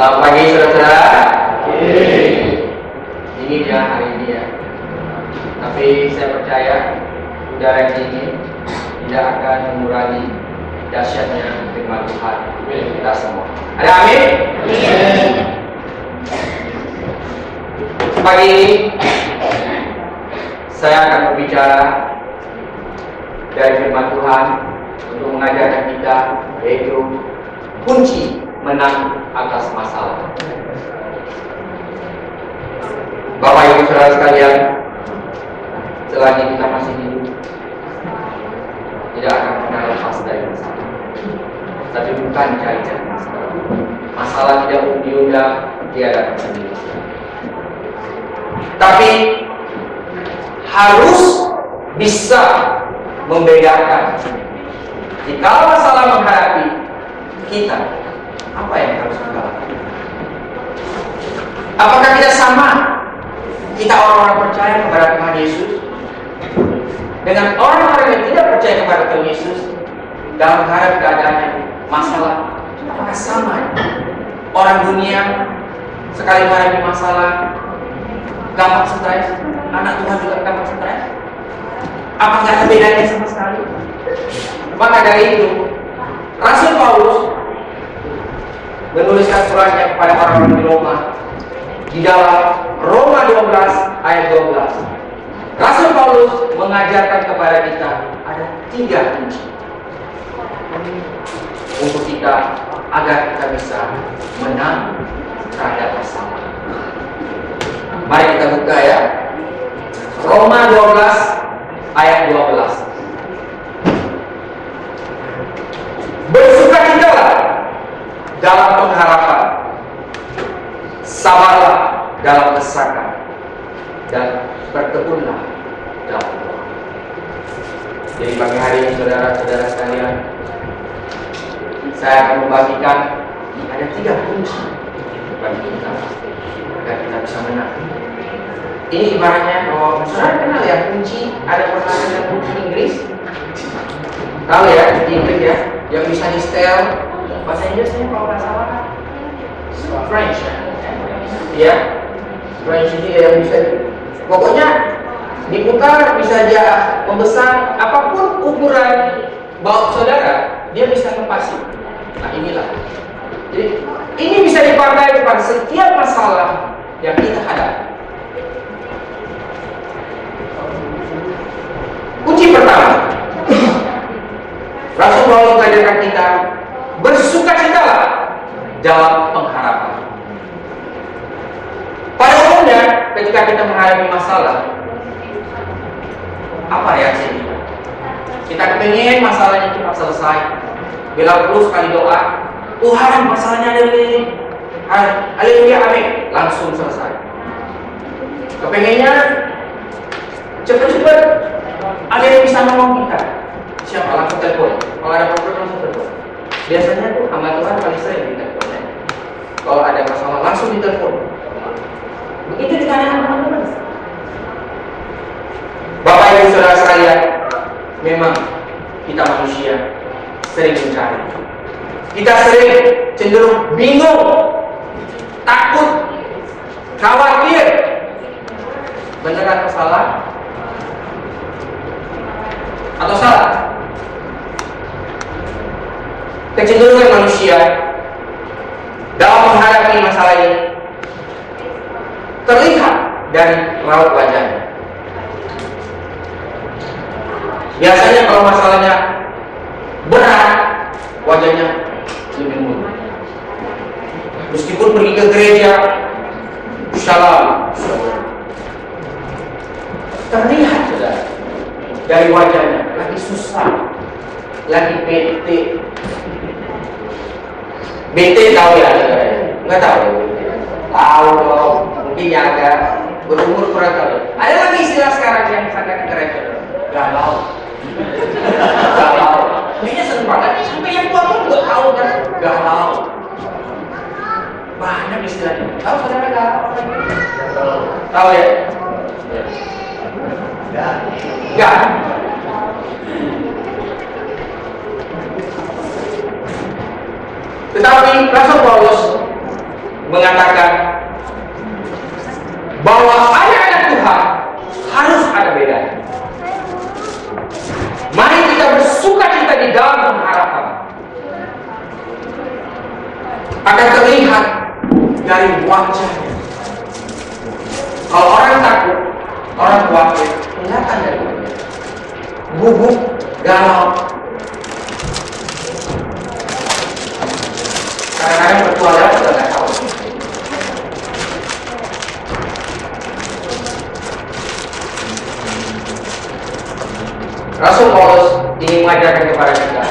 Selamat pagi saudara-saudara. Ini dia hari ini ya. Tapi saya percaya udara yang dingin tidak akan mengurangi dahsyatnya firman Tuhan kita semua. Ada amin? Pagi ini saya akan berbicara dari firman Tuhan untuk mengajarkan kita yaitu kunci menang atas masalah. Bapak Ibu Saudara sekalian, selagi kita masih hidup, tidak akan pernah lepas dari masalah. Tapi bukan cari-cari masalah. Masalah tidak diundang, tiada sendiri. Tapi harus bisa membedakan jika masalah menghadapi kita apa yang harus kita lakukan? Apakah kita sama? Kita orang-orang percaya kepada Tuhan Yesus? Dengan orang-orang yang tidak percaya kepada Tuhan Yesus dalam menghadapi keadaan masalah apakah sama? Orang dunia sekali menghadapi masalah gampang stres? Anak Tuhan juga gampang stres? Apa nggak ada bedanya sama sekali? Maka dari itu Rasul Paulus menuliskan suratnya kepada orang-orang di Roma di dalam Roma 12 ayat 12 Rasul Paulus mengajarkan kepada kita ada tiga kunci untuk kita agar kita bisa menang terhadap masalah. Mari kita buka ya. Roma 12 ayat 12. Dalam pengharapan. Sabarlah dalam desakan dan bertekunlah dalam doa. Jadi pagi hari ini saudara-saudara sekalian, saya akan membagikan ada tiga kunci bagi kita agar kita bisa menang. Ini ibaratnya kalau saudara kenal ya kunci ada pertanyaan kunci Inggris, tahu ya di Inggris ya, yang bisa di setel bahasa Inggrisnya kalau nggak salah French. Ya French ini yang bisa. Pokoknya diputar bisa dia membesar apa pun ukuran baut saudara dia bisa ngepasi nah inilah. Jadi ini bisa dipakai pada setiap masalah yang kita hadapi. Kunci pertama. Rasul Paulus mengajarkan kita bersukacitalah dalam pengharapan. Pada umumnya, ketika kita menghadapi masalah, apa reaksi kita? Kita kepingin masalahnya cepat selesai. Bila perlu sekali doa, Tuhan masalahnya ada ini. Haleluya, amin. Langsung selesai. Kepengennya cepat-cepat ada yang bisa nolong kita. Siapa langsung telepon? Kalau ada problem langsung telepon. Biasanya tuh hamba Tuhan paling sering di telepon. Kalau ada masalah langsung ditelepon. Begitu dengan yang teman-teman. Bapak Ibu Saudara sekalian, memang kita manusia sering mencari. Kita sering cenderung bingung, takut, khawatir. Benar atau salah? Atau salah? Kecenderungan manusia dalam menghadapi masalah ini terlihat dari raut wajahnya. Biasanya kalau masalahnya berat, wajahnya lebih mudah. Meskipun pergi ke gereja, shalom, terlihat sudah dari wajahnya lagi susah, lagi bete, BT tahu ya? Enggak tahu ya Tahu dong. Mungkin yang agak berumur kurang tahu. Ada lagi istilah sekarang yang sangat keren. Galau. Galau. Kayaknya sering banget. Sampai yang tua pun juga tahu kan. Galau. Banyak istilahnya. Tahu saudara galau? Tahu ya? Enggak. Tetapi Rasul Paulus mengatakan bahwa anak-anak Tuhan harus ada bedanya. Mari kita bersuka cita di dalam pengharapan. Akan terlihat dari wajahnya. Kalau orang takut, orang khawatir, kelihatan dari wajah. Gugup, galau. Kadang-kadang tahu. Rasul Paulus ingin mengajarkan kepada kita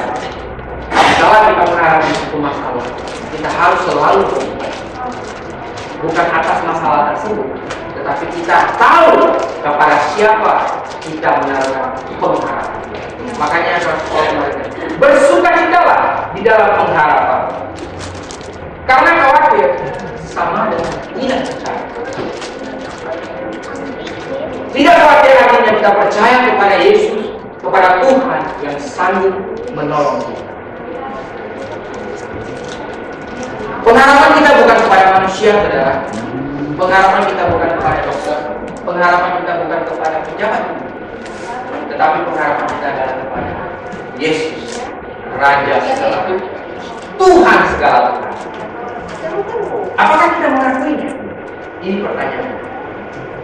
kalau kita menghadapi satu masalah kita harus selalu berubah. Bukan atas masalah tersebut tetapi kita tahu kepada siapa kita menaruh pengharapan. Makanya Rasul Paulus bersuka citalah di dalam pengharapan karena khawatir sama dengan tidak percaya tidak khawatir artinya kita percaya kepada Yesus kepada Tuhan yang sanggup menolong kita. Pengharapan kita bukan kepada manusia, saudara. Pengharapan kita bukan kepada dokter. Pengharapan kita bukan kepada pejabat. Tetapi pengharapan kita adalah kepada Yesus, Raja segala Tuhan segala. Apakah kita mengakuinya? Ini pertanyaan.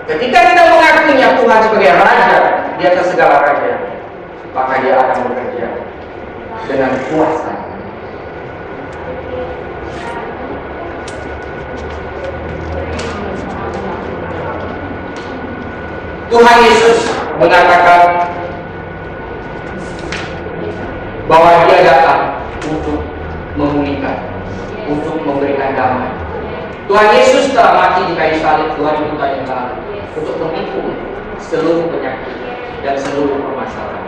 Ketika kita mengakuinya Tuhan sebagai Raja di atas segala Raja, maka dia akan bekerja dengan kuasa. Tuhan Yesus mengatakan bahwa dia datang untuk memulihkan, untuk memberikan damai. Tuhan Yesus telah mati di kayu salib 2000 tahun yang lalu untuk memikul seluruh penyakit dan seluruh permasalahan.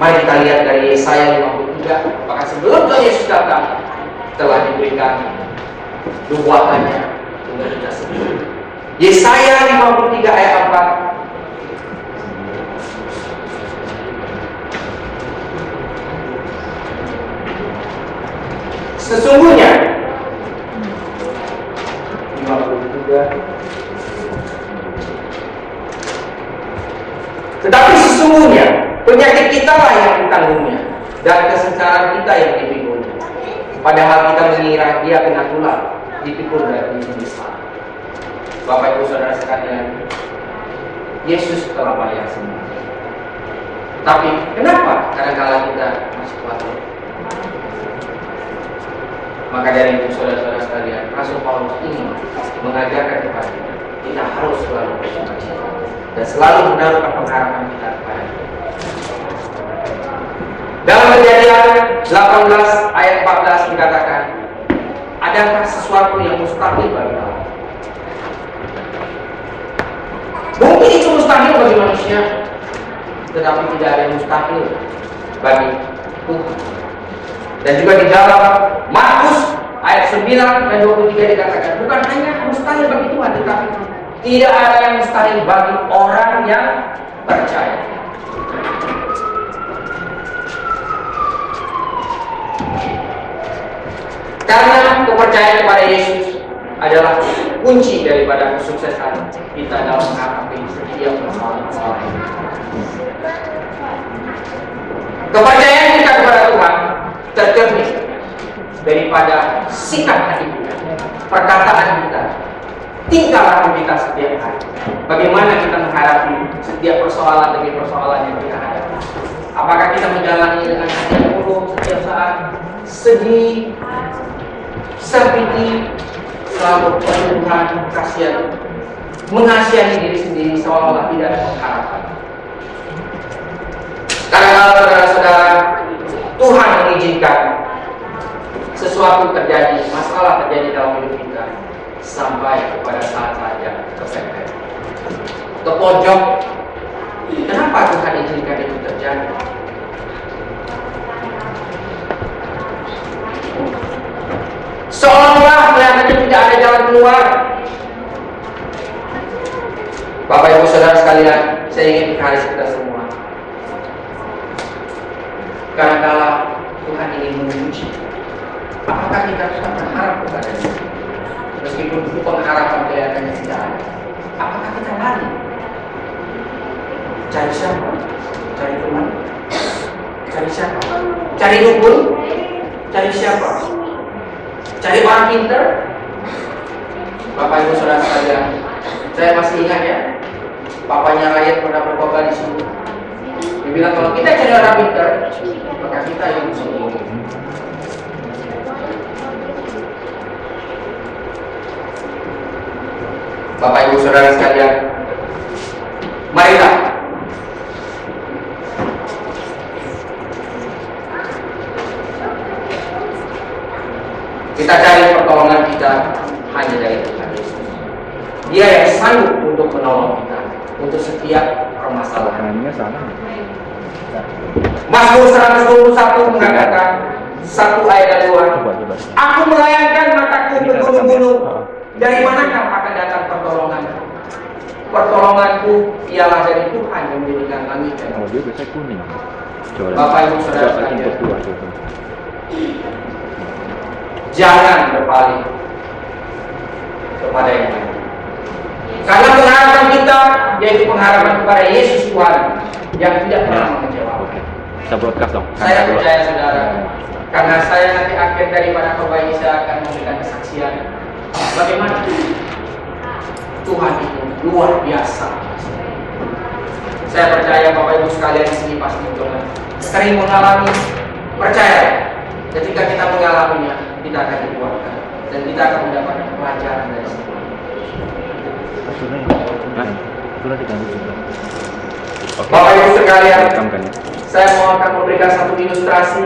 Mari kita lihat dari Yesaya 53. Maka sebelum Tuhan Yesus datang telah diberikan nubuatannya untuk kita semua. Yesaya 53 ayat 4 Sesungguhnya 53 Tetapi sesungguhnya Penyakit kita lah yang ditanggungnya dan kesengsaraan kita yang dipikulnya. Padahal kita mengira dia kena tular, dipikul dari besar. Bapak Ibu Saudara sekalian, Yesus telah bayar semua. Tapi kenapa kadang-kala kita masih khawatir? Maka dari itu saudara-saudara sekalian, Rasul Paulus ini mengajarkan kepada kita, kita harus selalu bersuka dan selalu menaruh pengharapan kita kepada. Dalam kejadian 18 ayat 14 dikatakan, adakah sesuatu yang mustahil bagi Allah? Mungkin itu mustahil bagi manusia, tetapi tidak ada yang mustahil bagi Tuhan. Dan juga di dalam Markus ayat 9 dan 23 dikatakan, bukan hanya mustahil bagi Tuhan, tetapi tidak ada yang mustahil bagi orang yang percaya. Karena kepercayaan kepada Yesus adalah kunci daripada kesuksesan kita dalam menghadapi setiap ini. Kepercayaan kita kepada Tuhan tercermin daripada sikap hati kita, perkataan kita, tingkah laku kita setiap hari. Bagaimana kita menghadapi setiap persoalan demi persoalan yang kita hadapi. Apakah kita menjalani dengan hati yang murung setiap saat, sedih, Sabiti selalu Tuhan kasihan mengasihi diri sendiri seolah-olah tidak ada pengharapan. Karena saudara-saudara Tuhan mengizinkan sesuatu terjadi, masalah terjadi dalam hidup kita sampai kepada saat saja terpepet, ke pojok. Kenapa Tuhan izinkan itu terjadi? Seolah-olah kelihatannya tidak ada jalan keluar. Bapak Ibu Saudara sekalian, saya ingin menghargai kita semua. Karena Tuhan ingin menguji apakah kita tetap berharap kepada Dia. Meskipun pengharapan kelihatannya tidak ada. Apakah kita lari? Cari siapa? Cari teman? Cari siapa? Cari dukun? Cari siapa? Cari orang pinter? Bapak Ibu Saudara sekalian, saya masih ingat ya, papanya rakyat pernah berkhotbah di sini. Dia bilang kalau kita cari orang pinter, maka kita yang sombong. Bapak Ibu Saudara sekalian, marilah kita cari pertolongan kita hanya dari Tuhan Yesus. Dia yang sanggup untuk menolong kita untuk setiap permasalahan. Salah. Mazmur 121 mengatakan satu ayat. Coba coba. Aku melayangkan mataku ke gunung-gunung. Ya? Dari manakah akan datang pertolongan? Pertolonganku ialah dari Tuhan yang menjadikan langit dan Oh dia biasanya kuning. Coba. Bapak, Ibu, Saudara sekalian. Jangan berpaling kepada yang lain. Karena pengharapan kita yaitu pengharapan kepada Yesus Tuhan yang tidak pernah mengecewakan. Oke. Kita broadcast dong. Saya percaya saudara, karena saya nanti akhir daripada khotbah ini saya akan memberikan kesaksian bagaimana Tuhan itu luar biasa. Saya percaya Bapak Ibu sekalian di sini pasti juga sering mengalami percaya ketika kita mengalaminya kita akan dikuatkan dan kita akan mendapatkan pelajaran dari. Oke. Bapak Ibu sekalian, kan ya. Saya mau akan memberikan satu ilustrasi.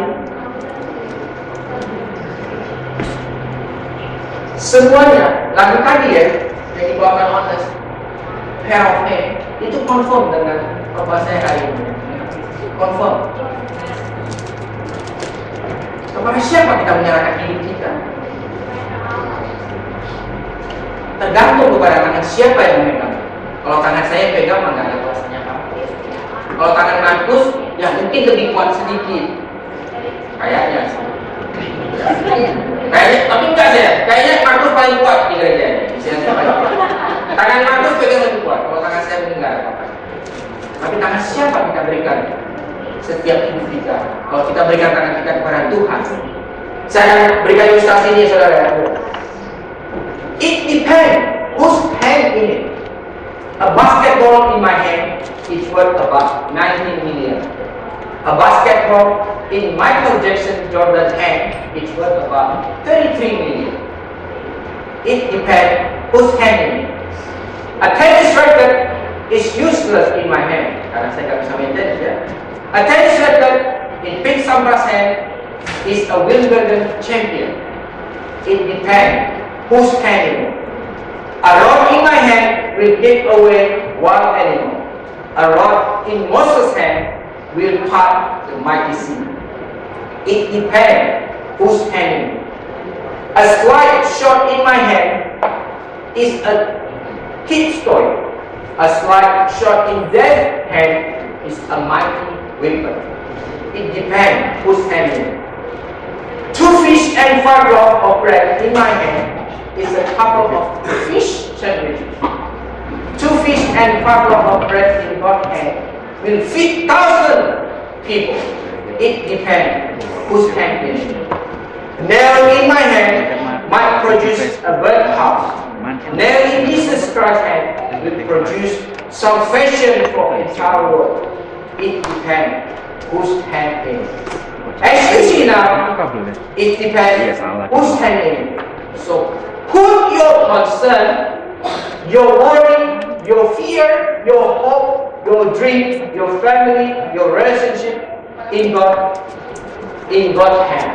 Semuanya lagu tadi ya yang dibawakan Honest Pair itu confirm dengan saya hari ini. Confirm. Kepada siapa kita menyerahkan hidup kita? Tergantung kepada tangan siapa yang memegang. Kalau tangan saya pegang, maka ada kuasanya apa. Kalau tangan Markus, ya mungkin lebih kuat sedikit. Kayaknya sih. Kayaknya, tapi enggak. Kayaknya Markus paling kuat di gereja ini. Tangan Markus pegang lebih kuat. Kalau tangan saya enggak. Tapi tangan siapa kita berikan setiap hidup kita? Kalau kita berikan tangan kita kepada Tuhan. Saya berikan ilustrasi ini, saudara. It depends whose hand in it. A basketball in my hand is worth about 19 million. A basketball in Michael Jackson Jordan's hand is worth about 33 million. It depends whose hand. A tennis racket is useless in my hand. Karena saya nggak bisa main tenis ya. A tennis racket in Pete Sampras hand is a Wimbledon champion. It depends whose hand. A rod in my hand will give away one animal. A rod in Moses' hand will part the mighty sea. It depends whose hand. A slight shot in my hand is a kid's toy. A slight shot in their hand is a mighty weapon. It depends whose hand. Two fish and five loaves of bread in my hand is a couple of fish sandwiches. Two fish and five loaves of bread in God's hand will feed thousand people. It depends whose hand it. Nail in my hand might produce a birdhouse. Nail in Jesus Christ's hand will produce salvation for the entire world. It depends whose hand it. As you see now, it depends Yes, I like who's it. handling. So put your concern, your worry, your fear, your hope, your dream, your family, your relationship in God, in God's hand.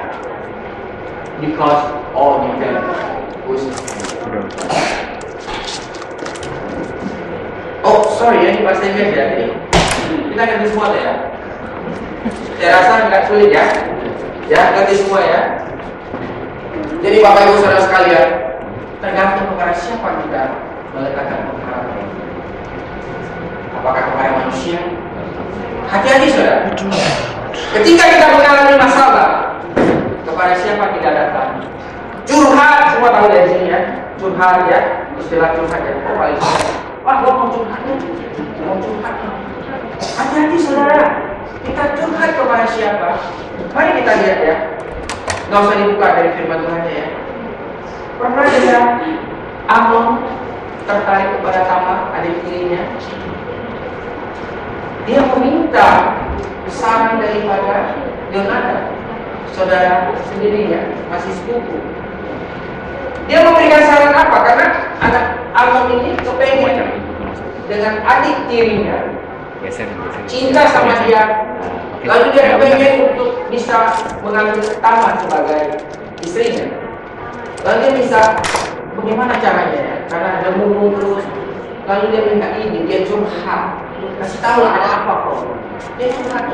Because all depends. Udah. Oh, sorry ya, ini bahasa Inggris ya. Jadi, kita ngerti semua ya. Saya rasa nggak sulit ya. Ya, ngerti semua ya. Jadi Bapak Ibu Saudara sekalian, tergantung kepada siapa kita meletakkan pengharapan. Apakah kepada manusia? Hati-hati saudara. Ketika kita mengalami masalah, kepada siapa kita datang? Curhat semua tahu dari sini ya. curhat ya, istilah curhat ya. Oh, paling Wah, gua mau curhat nih. Mau curhat nih. Hati-hati saudara. Kita curhat kepada siapa? Mari kita lihat ya. Nggak usah dibuka dari firman Tuhan ya. Pernah ada Amnon tertarik kepada Tamar, adik tirinya. Dia meminta saran daripada Yonatan, saudara sendirinya, masih sepupu. Dia memberikan saran apa? Karena anak Amnon ini kepengen dengan adik tirinya. Cinta sama dia. Lalu dia Ya, pengen untuk bisa mengambil Tamar sebagai istrinya. Lalu dia bisa bagaimana caranya ya? Karena ada murung terus. Lalu dia minta ini dia curhat kasih tahu ada apa kok. Dia curhat.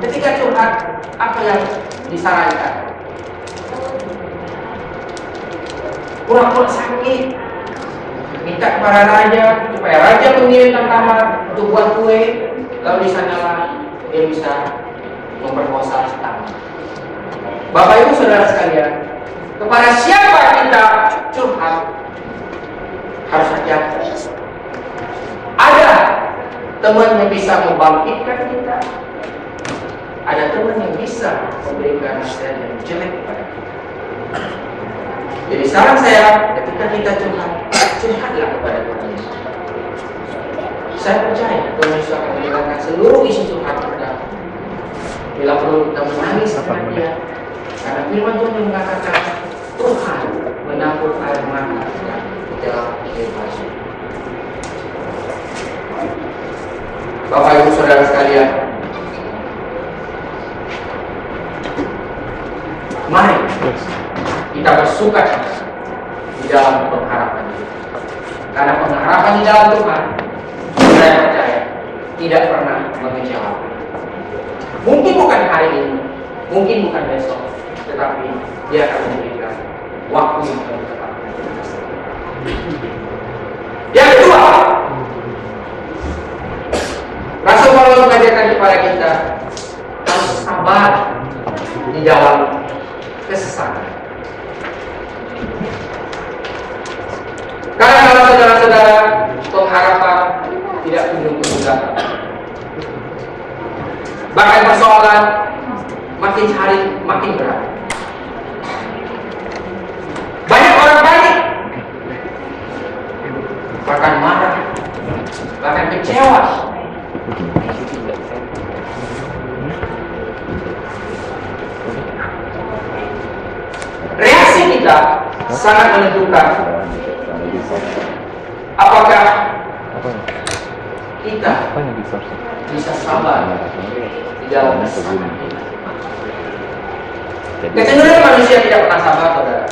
Ketika curhat apa yang disarankan? Pura-pura sakit. Minta kepada raja supaya raja mengirimkan Tamar untuk buat kue. Lalu di sanalah dia bisa memperkosa si Bapak Ibu Saudara sekalian kepada siapa kita curhat harus hati-hati. Ada teman yang bisa membangkitkan kita ada teman yang bisa memberikan nasihat yang jelek kepada kita jadi saran saya ketika kita curhat, curhatlah kepada Tuhan Yesus. Saya percaya Tuhan Yesus akan mendengarkan seluruh isi curhat kita. Bila perlu kita menangis kepada Dia, karena firman Tuhan yang mengatakan Tuhan menampung air mata dalam kehidupan. Bapak Ibu Saudara sekalian, mari kita bersuka di dalam pengharapan itu. Karena pengharapan di dalam Tuhan, saya percaya tidak pernah mengecewakan. Mungkin bukan hari ini, mungkin bukan besok, tetapi dia akan memberikan waktu. Yang kedua, Rasul Mengajarkan kepada kita harus sabar di dalam kesesakan. Karena kalau saudara-saudara pengharapan tidak kunjung-kunjung datang. Bahkan persoalan makin hari makin berat. Banyak orang panik, bahkan marah, bahkan kecewa. Reaksi kita sangat menentukan apakah Apa kita bisa sabar di dalam. Jadi, Kecenderungan manusia tidak pernah sabar, saudara.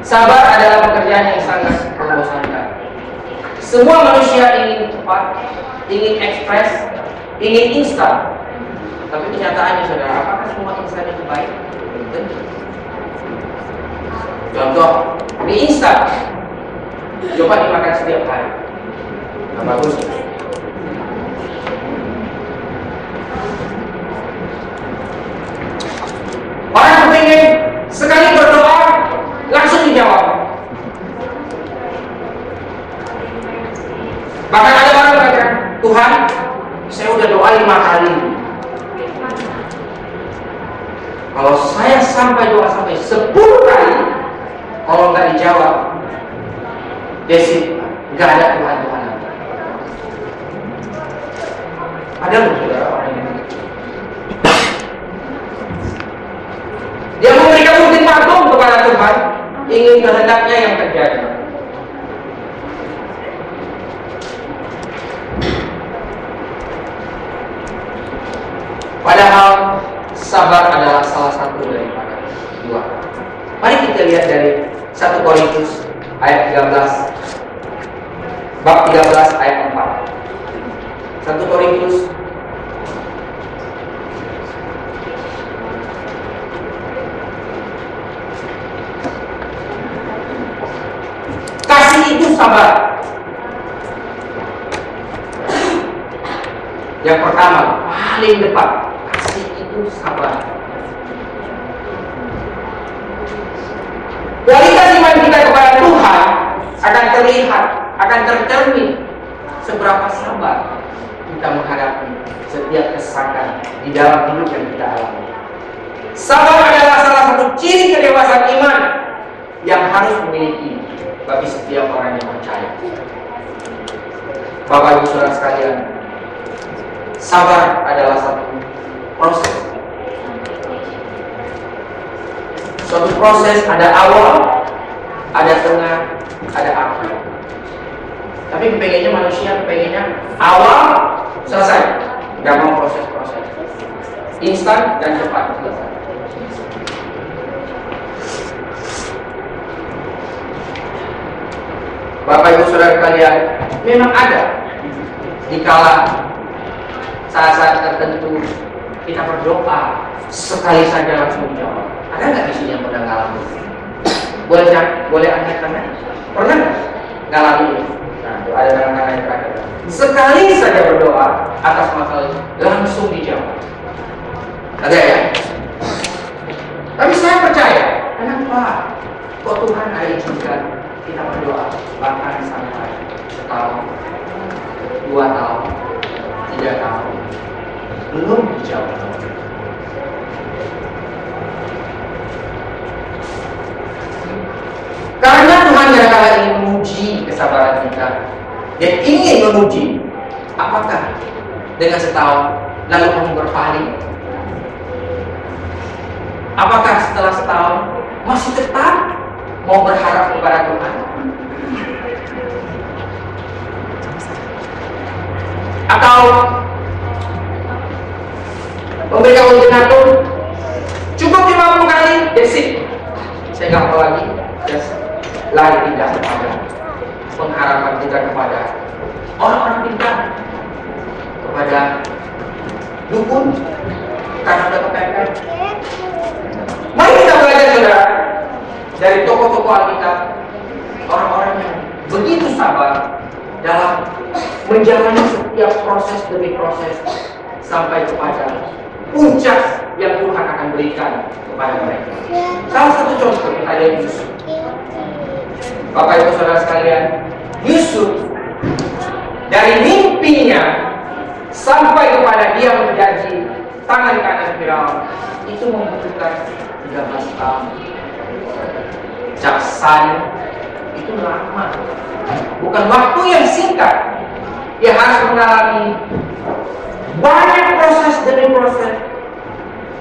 Sabar adalah pekerjaan yang sangat membosankan. Semua manusia ingin cepat, ingin ekspres, ingin instan. Tapi kenyataannya, saudara, apakah semua instan itu baik? Contoh, mie instan. Coba dimakan setiap hari. Nah, bagus. Orang kepingin sekali berdoa langsung dijawab. Bahkan ada orang berkata, Tuhan, saya udah doa lima kali. Kalau saya sampai doa sampai sepuluh kali, kalau nggak dijawab, Desi, nggak ada Tuhan Tuhan. Ada loh saudara orang ini. Dia memberikan ultimatum kepada Tuhan, ingin kehendaknya yang terjadi. Padahal sabar adalah salah satu daripada dua. Mari kita lihat dari 1 Korintus ayat 13 bab 13 ayat 4. 1 Korintus Kasih itu sabar. Yang pertama, paling depan, kasih itu sabar. Kualitas iman kita kepada Tuhan akan terlihat, akan tercermin seberapa sabar kita menghadapi setiap kesakan di dalam hidup yang kita alami. Sabar adalah salah satu ciri kedewasaan iman yang harus dimiliki bagi setiap orang yang percaya. Bapak Ibu Saudara sekalian, sabar adalah satu proses Suatu proses ada awal, ada tengah, ada akhir. Tapi kepengennya manusia, kepengennya awal selesai, nggak mau proses-proses, instan dan cepat selesai. Bapak Ibu Saudara kalian, memang ada di kala saat-saat tertentu kita berdoa sekali saja langsung dijawab. Ada nggak di sini yang pernah ngalamin? Boleh boleh angkat tangan? Pernah ngalamin ini? Nah, ada tangan-tangan yang terakhir. Sekali saja berdoa atas masalah itu langsung dijawab. Ada ya? Tapi saya percaya, kenapa? Kok Tuhan ada juga kita berdoa bahkan sampai setahun, dua tahun, tiga tahun belum dijawab. Kadang-kadang ingin menguji kesabaran kita? Dan ingin menguji. Apakah dengan setahun lalu kamu berpaling? Apakah setelah setahun masih tetap mau berharap kepada Tuhan? Atau memberikan ultimatum cukup 50 kali that's saya nggak mau lagi. Just lari tidak kepada pengharapan kita kepada orang-orang pintar kepada dukun karena udah kepepet mari kita belajar saudara dari tokoh-tokoh Alkitab orang-orang yang begitu sabar dalam menjalani setiap proses demi proses sampai kepada puncak yang Tuhan akan berikan kepada mereka. Salah satu contoh lihat Yusuf. Bapak Ibu Saudara sekalian, Yusuf dari mimpinya sampai kepada dia menjadi tangan kanan Firaun itu membutuhkan 13 tahun. Jaksanya itu lama, bukan waktu yang singkat. Dia harus mengalami banyak proses demi proses.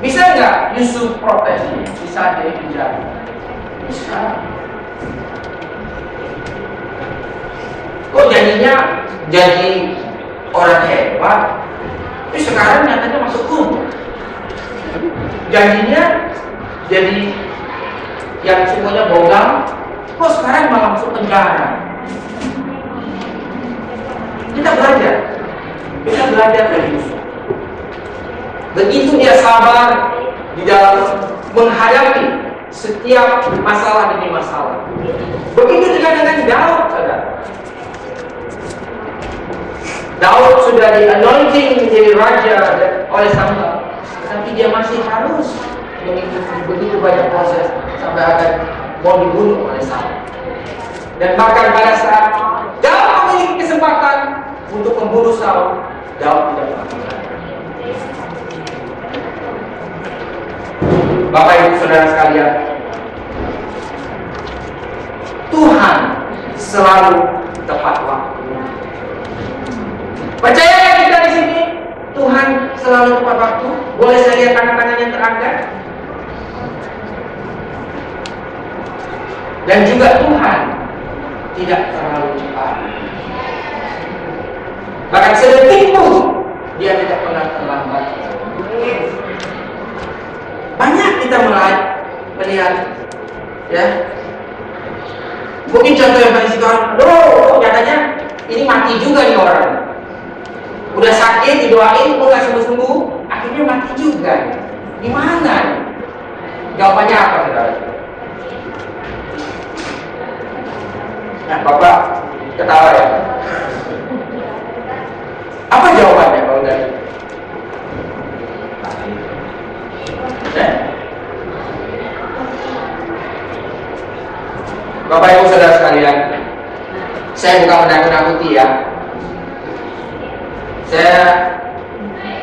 Bisa nggak Yusuf protes Bisa jadi penjara? Bisa. Kok jadinya jadi orang hebat? Tapi sekarang nyatanya masuk kubur. Janjinya jadi yang semuanya bohong. Kok sekarang malah masuk penjara? Kita belajar. Kita belajar dari Yusuf. Begitu dia sabar di dalam menghadapi setiap masalah demi masalah. Begitu juga dengan Daud, saudara. Daud sudah di anointing menjadi raja oleh Samuel, tapi dia masih harus mengikuti begitu banyak proses sampai akan mau dibunuh oleh Saul. Dan bahkan pada saat Daud memiliki kesempatan untuk membunuh Saul, Daud tidak melakukan. Bapak Ibu Saudara sekalian, Tuhan selalu tepat waktu. Percaya kita di sini Tuhan selalu tepat waktu. Boleh saya lihat tangan-tangan yang terangkat? Dan juga Tuhan tidak terlalu cepat. Bahkan sedetik pun dia tidak pernah terlambat. Banyak kita melihat, melihat ya. Mungkin contoh yang paling situasi, loh, katanya ini mati juga nih orang. Udah sakit, didoain, kok nggak sembuh-sembuh, akhirnya mati juga. Gimana? Jawabannya apa, saudara? Nah, Bapak ketawa ya. Apa jawabannya kalau dari? Eh? Bapak Ibu Saudara sekalian, saya bukan menakut-nakuti ya. Saya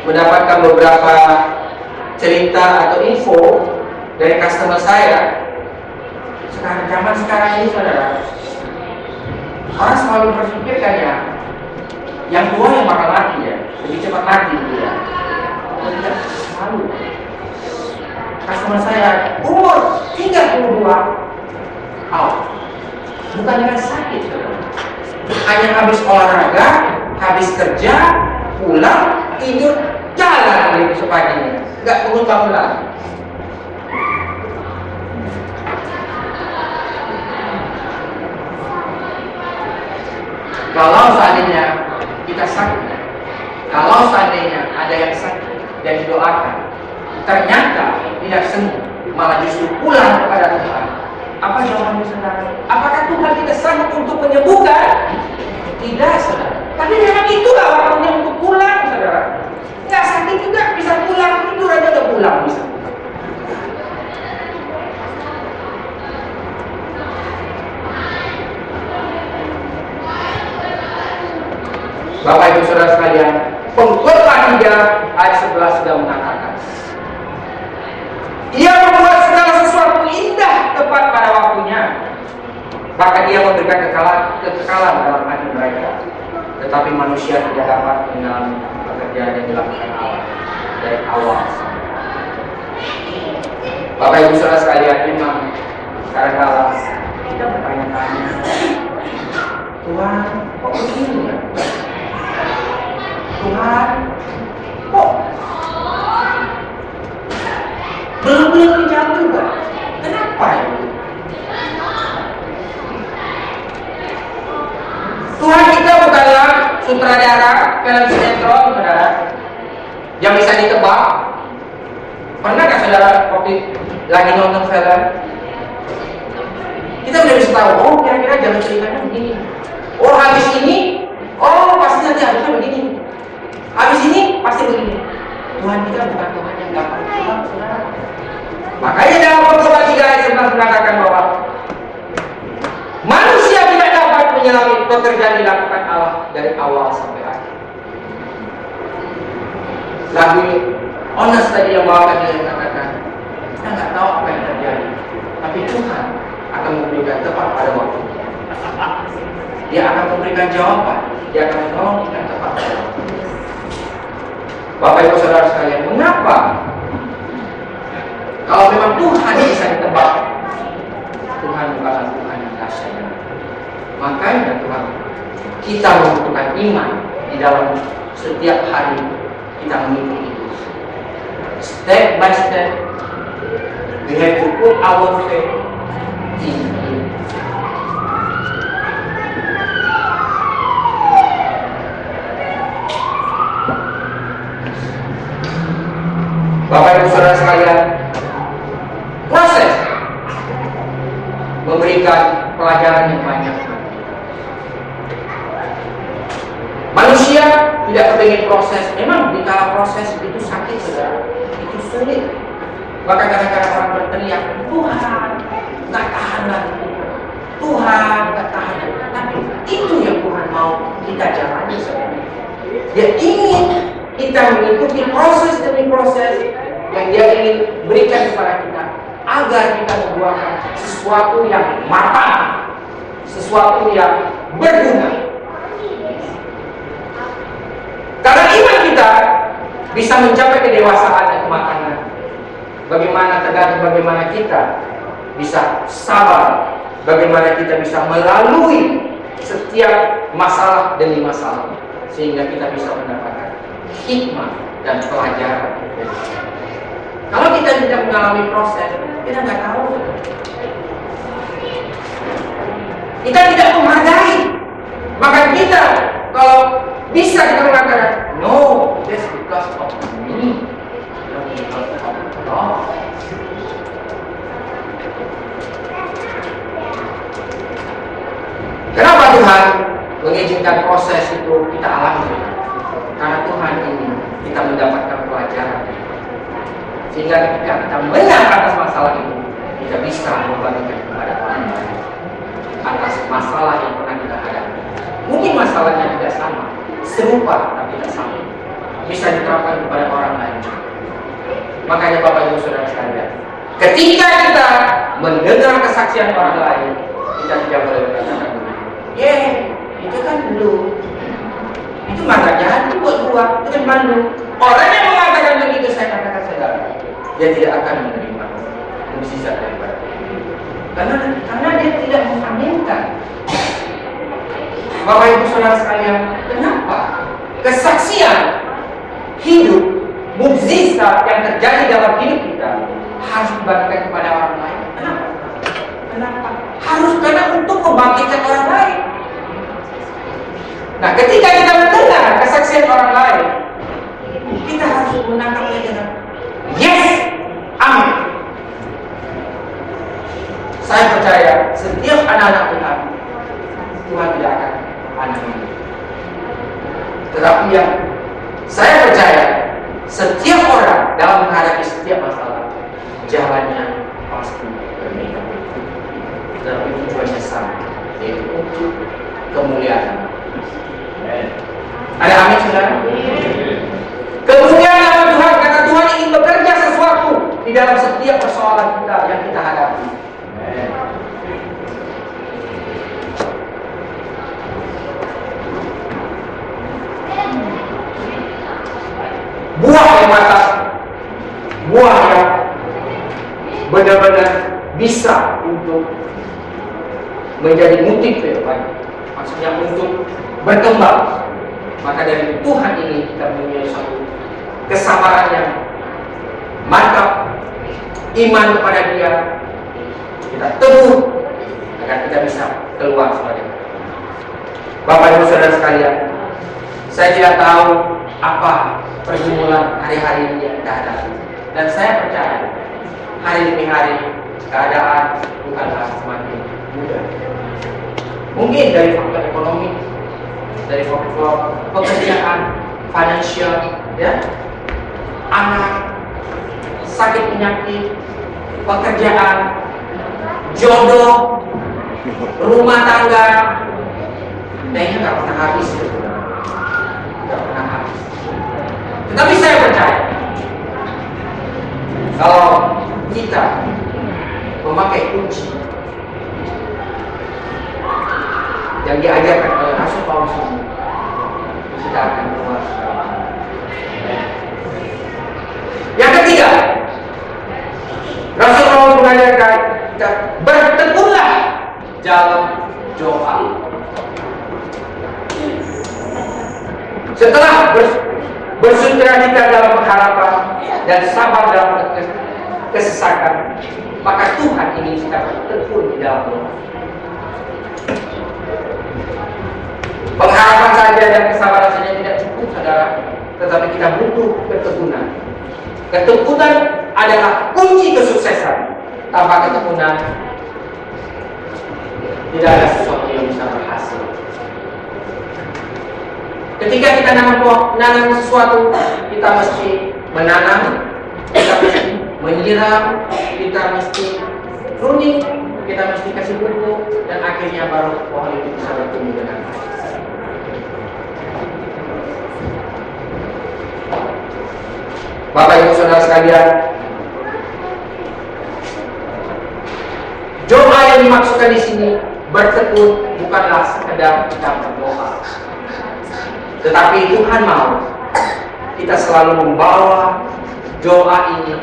mendapatkan beberapa cerita atau info dari customer saya. Sekarang zaman sekarang ini saudara, orang selalu berpikirkan ya, yang tua yang bakal mati ya, lebih cepat mati dia. Tidak selalu. Customer saya umur 32 out. Bukan dengan sakit, saudara. Hanya habis olahraga, habis kerja, pulang, tidur, jalan lagi besok paginya. Nggak bangun bangun lagi. Kalau seandainya kita sakit, kalau seandainya ada yang sakit dan didoakan, ternyata tidak sembuh, malah justru pulang kepada Tuhan. Apa jawabannya saudara? Apakah Tuhan tidak sanggup untuk menyembuhkan? Tidak, saudara. Tapi memang itulah waktunya untuk pulang, saudara. Nggak sakit juga bisa pulang, tidur aja udah pulang bisa. Bapak Ibu Saudara sekalian, pengkhotbah 3 ayat 11 sudah mengatakan Ia membuat segala sesuatu indah tepat pada waktunya. Bahkan ia memberikan kekalahan, kekekalan dalam hati mereka. Tetapi manusia tidak dapat mengalami pekerjaan yang dilakukan Allah dari awal. Bapak Ibu Saudara sekalian, memang kadang-kala kita bertanya-tanya, Tuhan, kok begini ya? Tuhan, kok belum belum dijawab juga? Kenapa itu? Tuhan kita bukanlah sutradara film sinetron, saudara, yang bisa ditebak. Pernahkah saudara waktu lagi nonton film? Kita udah bisa tahu, oh kira-kira jalan ceritanya begini. Oh habis ini, oh pasti nanti harusnya begini. Habis ini pasti begini. Tuhan kita bukan Tuhan yang gampang. Makanya dalam Pengkhotbah 3 ayat 11 mengatakan bahwa manusia tidak dapat menyelami pekerjaan dilakukan Allah dari awal sampai akhir. Lagu Honest tadi yang bawakan dia katakan, kita nggak tahu apa yang terjadi, tapi Tuhan akan memberikan tepat pada waktunya. Dia akan memberikan jawaban, dia akan menolong kita tepat pada waktunya. Bapak Ibu Saudara sekalian, mengapa kalau memang Tuhan bisa ditebak, Tuhan bukanlah Tuhan yang dahsyat. Makanya Tuhan, kita membutuhkan iman di dalam setiap hari kita mengikuti itu. Step by step, we have to put our faith in. Bapak Ibu Saudara sekalian, proses memberikan pelajaran yang banyak. Manusia tidak kepingin proses. Memang di kala proses itu sakit, saudara. Itu sulit. Bahkan kadang-kadang orang berteriak, Tuhan, nggak tahan lagi. Tuhan, nggak tahan lagi. Tapi itu yang Tuhan mau kita jalani, saudara. Dia ingin kita mengikuti proses demi proses yang dia ingin berikan kepada kita agar kita membuahkan sesuatu yang matang, sesuatu yang berguna. Karena iman kita bisa mencapai kedewasaan. Bagaimana tergantung bagaimana kita bisa sabar, bagaimana kita bisa melalui setiap masalah demi masalah sehingga kita bisa mendapatkan hikmah dan pelajaran. Kalau kita tidak mengalami proses, kita nggak tahu. Kita tidak menghargai. Maka kita kalau bisa kita mengatakan, no, that's because of me. Kenapa Tuhan mengizinkan proses itu kita alami? Karena Tuhan ingin kita mendapatkan pelajaran sehingga ketika kita menang atas masalah itu kita bisa membagikan kepada orang lain atas masalah yang pernah kita hadapi mungkin masalahnya tidak sama serupa tapi tidak sama. Bisa diterapkan kepada orang lain. Makanya Bapak Ibu Saudara sekalian, ketika kita mendengar kesaksian orang lain, kita tidak boleh berkata "Ye, itu kan lu. Itu jadi buat gua, itu kan malu." Orang yang mengatakan begitu saya katakan saudara, dia tidak akan menerima mukjizat daripada karena karena dia tidak mengaminkan Bapak Ibu Saudara sekalian, kenapa? Kesaksian hidup mukjizat yang terjadi dalam hidup kita harus dibagikan kepada orang lain. Kenapa? Kenapa? Harus karena untuk membangkitkan orang lain. Nah, ketika kita mendengar kesaksian orang lain, kita harus menangkapnya dengan yes, amin. Saya percaya setiap anak-anak Tuhan Tuhan tidak akan ini. Tetapi yang saya percaya setiap orang dalam menghadapi setiap masalah jalannya pasti berbeda. Tetapi tujuannya sama, yaitu untuk kemuliaan. Ada amin saudara? Kemudian nama Tuhan kata Tuhan ingin bekerja sesuatu di dalam setiap persoalan kita yang kita hadapi. Buah yang matang, buah yang benar-benar bisa untuk menjadi mutik ke depan. Maksudnya untuk berkembang. Maka dari Tuhan ini kita mempunyai satu kesabaran yang mantap, iman kepada Dia, kita teguh agar kita bisa keluar sebagai Bapak Ibu Saudara sekalian, saya tidak tahu apa pergumulan hari-hari yang kita hadapi. Dan saya percaya hari demi hari keadaan bukanlah semakin mudah. Mungkin dari faktor ekonomi, dari faktor pekerjaan, financial, ya, anak, sakit penyakit, pekerjaan, jodoh, rumah tangga, kayaknya nggak pernah habis. Nggak pernah habis. Tetapi saya percaya kalau kita memakai kunci yang diajarkan oleh Rasul Paulus kita akan keluar. Yang ketiga, Rasul Paulus mengajarkan kita bertekunlah dalam doa. Setelah bersutera kita dalam pengharapan dan sabar dalam kesesakan, maka Tuhan ingin kita bertekun di dalam doa. Pengharapan saja dan kesabaran saja tidak cukup, saudara. Tetapi kita butuh ketekunan. Ketekunan adalah kunci kesuksesan. Tanpa ketekunan, tidak ada sesuatu yang bisa berhasil. Ketika kita nanam nanam sesuatu, kita mesti menanam, kita mesti menyiram, kita mesti pruning, kita mesti kasih pupuk, dan akhirnya baru pohon itu bisa bertumbuh dengan baik. Bapak Ibu Saudara sekalian, doa yang dimaksudkan di sini bertekun bukanlah sekedar kita berdoa, tetapi Tuhan mau kita selalu membawa doa ini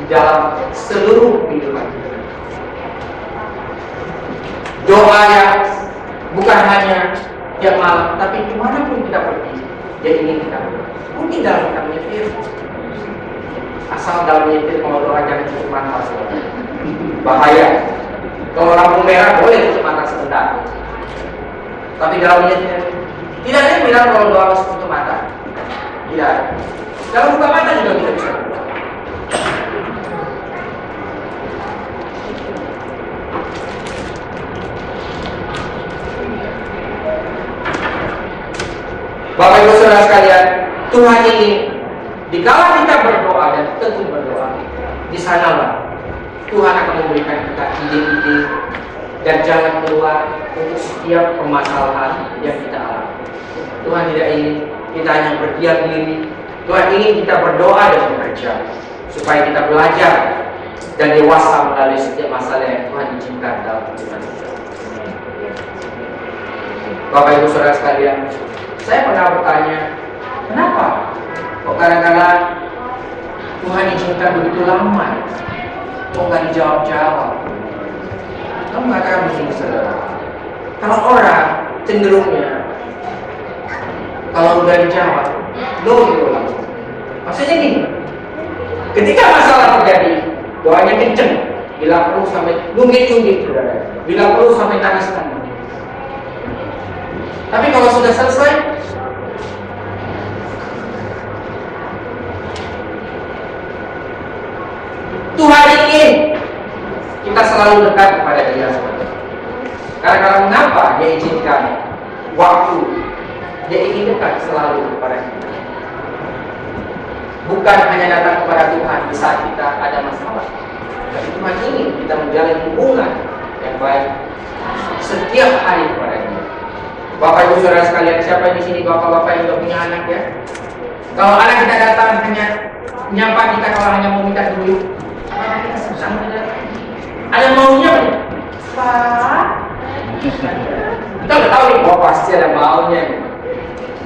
di dalam seluruh kehidupan kita. Doa yang bukan hanya tiap malam, tapi di mana pun kita pergi, dia ingin kita mungkin dalam kita menyetir, asal dalam menyetir kalau doa jangan cukup mata bahaya. Kalau lampu merah boleh tutup mata sebentar, tapi dalam menyetir tidak ada yang bilang kalau doa harus tutup mata. Tidak. Kalau buka mata juga kita bisa. Bapak Ibu Saudara sekalian, Tuhan ini dikala kita berdoa dan tekun berdoa, di sanalah Tuhan akan memberikan kita ide-ide dan jalan keluar untuk setiap permasalahan yang kita alami. Tuhan tidak ingin kita hanya berdiam diri. Tuhan ingin kita berdoa dan bekerja supaya kita belajar dan dewasa melalui setiap masalah yang Tuhan izinkan dalam kehidupan kita. Bapak Ibu Saudara sekalian, saya pernah bertanya, kenapa kok kadang-kadang Tuhan izinkan begitu lama ya? Kok nggak dijawab-jawab? Kamu mengatakan saudara, kalau orang cenderungnya kalau udah dijawab, no gitu. Maksudnya gini, ketika masalah terjadi, doanya kenceng, bila perlu sampai nunggit-nunggit saudara, bila perlu sampai tangis-tangis. Tapi kalau sudah selesai, Tuhan ingin kita selalu dekat kepada Dia. Karena kalau mengapa Dia izinkan waktu, Dia ingin dekat selalu kepada kita. Bukan hanya datang kepada Tuhan di saat kita ada masalah, tapi Tuhan ingin kita menjalin hubungan yang baik setiap hari kepada Dia. Bapak Ibu Saudara sekalian, siapa di sini bapak-bapak yang sudah punya anak ya? Kalau anak kita datang hanya nyapa kita kalau hanya mau minta susah Ada maunya? Pak. Kita udah tahu nih, oh pasti ada maunya.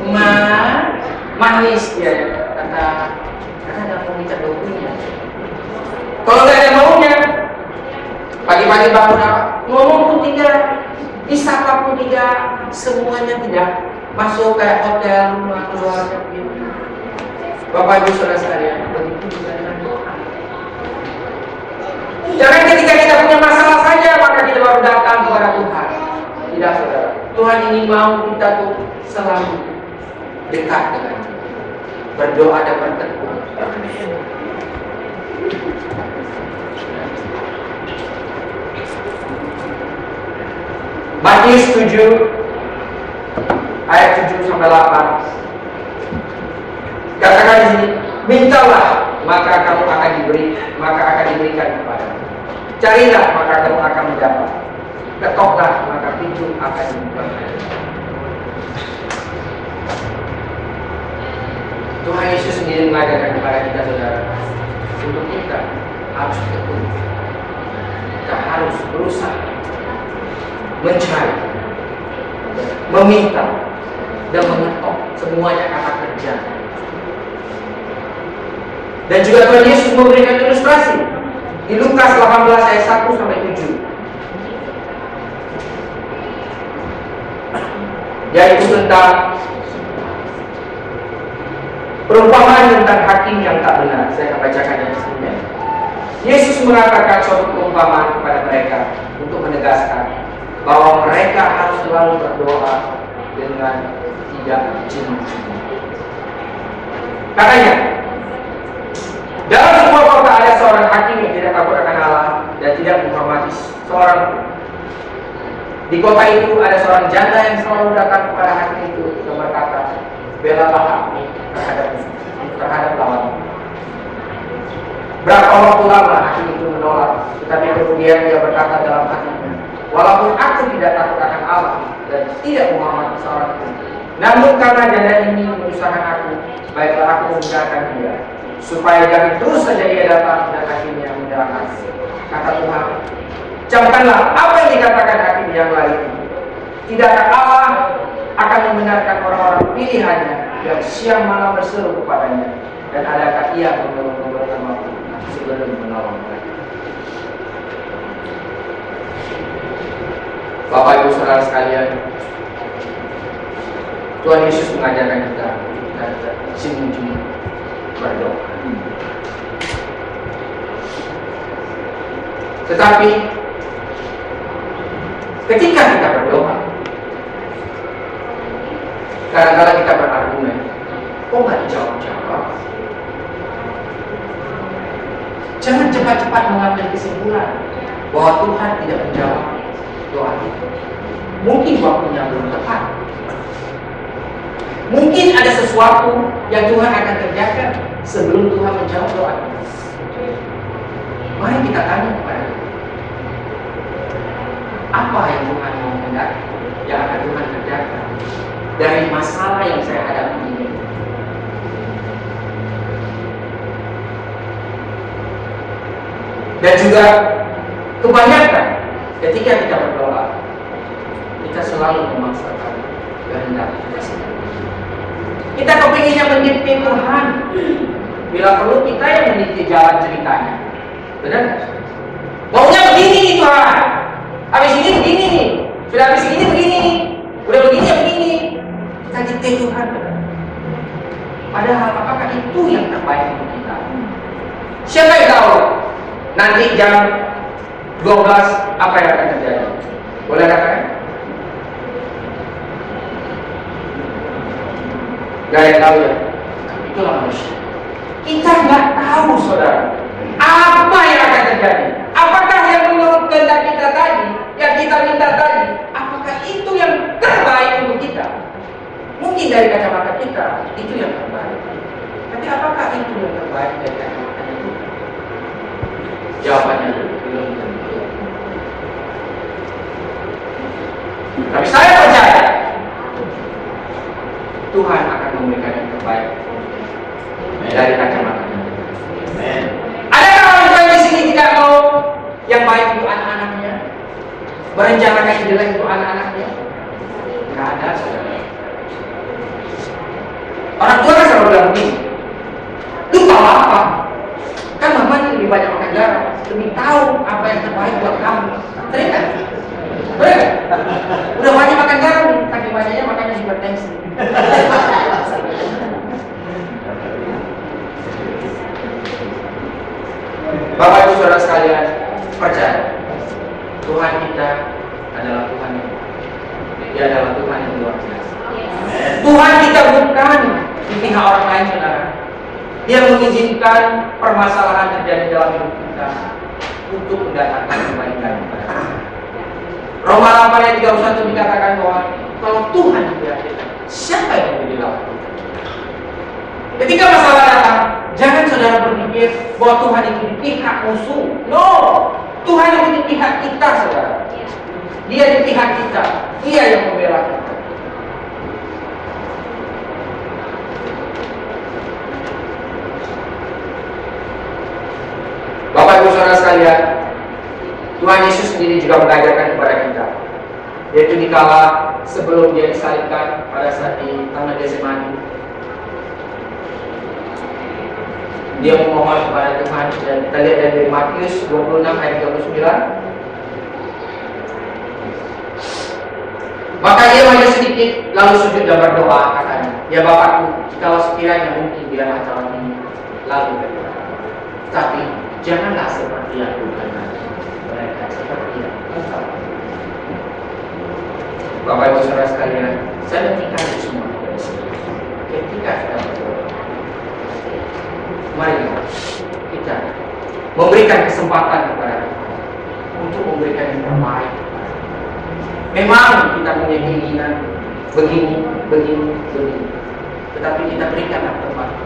Ma, manis dia kata karena ada mau minta duitnya. Kalau nggak ada maunya, pagi-pagi bangun apa? Ngomong pun tidak, disapa pun tidak, semuanya tidak masuk kayak hotel, rumah keluarga gitu. Bapak Ibu Saudara sekalian, begitu juga. Jangan ketika kita punya masalah saja maka kita baru datang kepada Tuhan. Tidak saudara. Tuhan ingin mau kita tuh selalu dekat dengan Dia. Berdoa dan bertekun. Matius 7 ayat 7 sampai 8. Katakan di sini, mintalah maka kamu akan diberi, maka akan diberikan kepadamu. Carilah maka kamu akan mendapat. Ketoklah maka pintu akan dibuka. Tuhan Yesus sendiri mengajarkan kepada kita saudara untuk kita harus tekun. Kita harus berusaha mencari, meminta, dan mengetok semuanya kata kerja. Dan juga Tuhan Yesus memberikan ilustrasi di Lukas 18 ayat 1 sampai 7. Yaitu tentang perumpamaan tentang hakim yang tak benar. Saya akan bacakan yang sebelumnya. Yesus mengatakan suatu perumpamaan kepada mereka untuk menegaskan bahwa mereka harus selalu berdoa dengan tidak jenuh-jenuh. Katanya, dalam sebuah kota ada seorang hakim yang tidak takut akan Allah dan tidak menghormati seorang. Di kota itu ada seorang janda yang selalu datang kepada hakim itu dan berkata, belalah aku terhadap terhadap lawan. Berapa waktu lama hakim itu menolak, tetapi kemudian dia berkata dalam hatinya, walaupun aku tidak takut akan Allah dan tidak menghormati seorang pun, namun karena janda ini menyusahkan aku, baiklah aku memudahkan dia, supaya jangan terus saja ia datang dan akhirnya menjalankan. Kata Tuhan, camkanlah apa yang dikatakan hakim yang lain. Tidakkah Allah akan membenarkan orang-orang pilihannya yang siang malam berseru kepadanya dan adakah ia memberikan waktu sebelum menolong mereka. Bapak Ibu Saudara sekalian, Tuhan Yesus mengajarkan kita kita sini berdoa. Tetapi ketika kita berdoa, kadang-kadang kita berargumen, kok nggak dijawab-jawab? Jangan cepat-cepat mengambil kesimpulan bahwa Tuhan tidak menjawab doa kita. Mungkin waktunya belum tepat. Mungkin ada sesuatu yang Tuhan akan kerjakan sebelum Tuhan menjawab doa. Mari kita tanya kepada Tuhan. Apa yang Tuhan mau hendak yang akan Tuhan kerjakan? dari masalah yang saya hadapi ini. Dan juga kebanyakan ketika kita berdoa, kita selalu memaksakan kehendak kita sendiri. Kita kepinginnya mendikte Tuhan. Bila perlu kita yang mendikte jalan ceritanya. Benar? Maunya begini nih Tuhan. Habis ini begini nih. Sudah habis ini begini nih. Udah begini ya begini. Kita dikte Tuhan. Padahal apakah itu yang terbaik untuk kita? Siapa yang tahu? Nanti jam 12 apa yang akan terjadi? Boleh katakan? Gak ada yang tahu ya? Itulah manusia. Kita nggak tahu saudara apa yang akan terjadi. Apakah yang menurut kehendak kita tadi, yang kita minta tadi, apakah itu yang terbaik untuk kita? Mungkin dari kacamata kita itu yang terbaik. Tapi apakah itu yang terbaik dari kacamata kita? Jawabannya belum tentu. Tapi saya percaya Tuhan akan memberikan yang terbaik dari kacamata. Adakah orang tua di sini tidak mau yang baik untuk anak-anaknya? Berencanakan yang jelek untuk anak-anaknya? Tidak ada, saudara. Orang tua kan selalu bilang begini, lu tahu apa? Kan mama ini lebih banyak makan garam, lebih tahu apa yang terbaik buat kamu. Sering kan? Bener kan? Udah banyak makan garam kaki banyaknya makanya hipertensi. Bapak Ibu Saudara sekalian, percaya Tuhan kita adalah Tuhan yang Dia adalah Tuhan yang luar biasa. Tuhan kita bukan di pihak orang lain saudara. Dia mengizinkan permasalahan terjadi dalam hidup kita untuk mendatangkan kebaikan kepada kita. Roma 8 ayat 31 dikatakan bahwa kalau Tuhan pihak kita, siapa yang menjadi kita? Ketika masalah datang, jangan saudara berpikir bahwa Tuhan itu di pihak musuh. No, Tuhan itu di pihak kita, saudara. Dia di pihak kita. Dia yang membela kita. Bapak Ibu Saudara sekalian, Tuhan Yesus sendiri juga mengajarkan kepada kita yaitu dikala sebelum dia disalibkan pada saat di Taman Getsemani dia memohon kepada Tuhan dan kita lihat dari Matius 26 ayat 39 maka ia maju sedikit lalu sujud dan berdoa katanya. Ya Bapakku kalau sekiranya mungkin biarlah calon ini lalu berdoa. Tapi janganlah seperti yang Tuhan mereka seperti yang engkau Bapak Ibu Saudara sekalian, saya mengingat itu semua dari sini. Ketika kita berdoa, mari kita memberikan kesempatan kepada Tuhan untuk memberikan yang terbaik. Memang kita punya keinginan begini, begini, begini, tetapi kita berikan yang terbaik.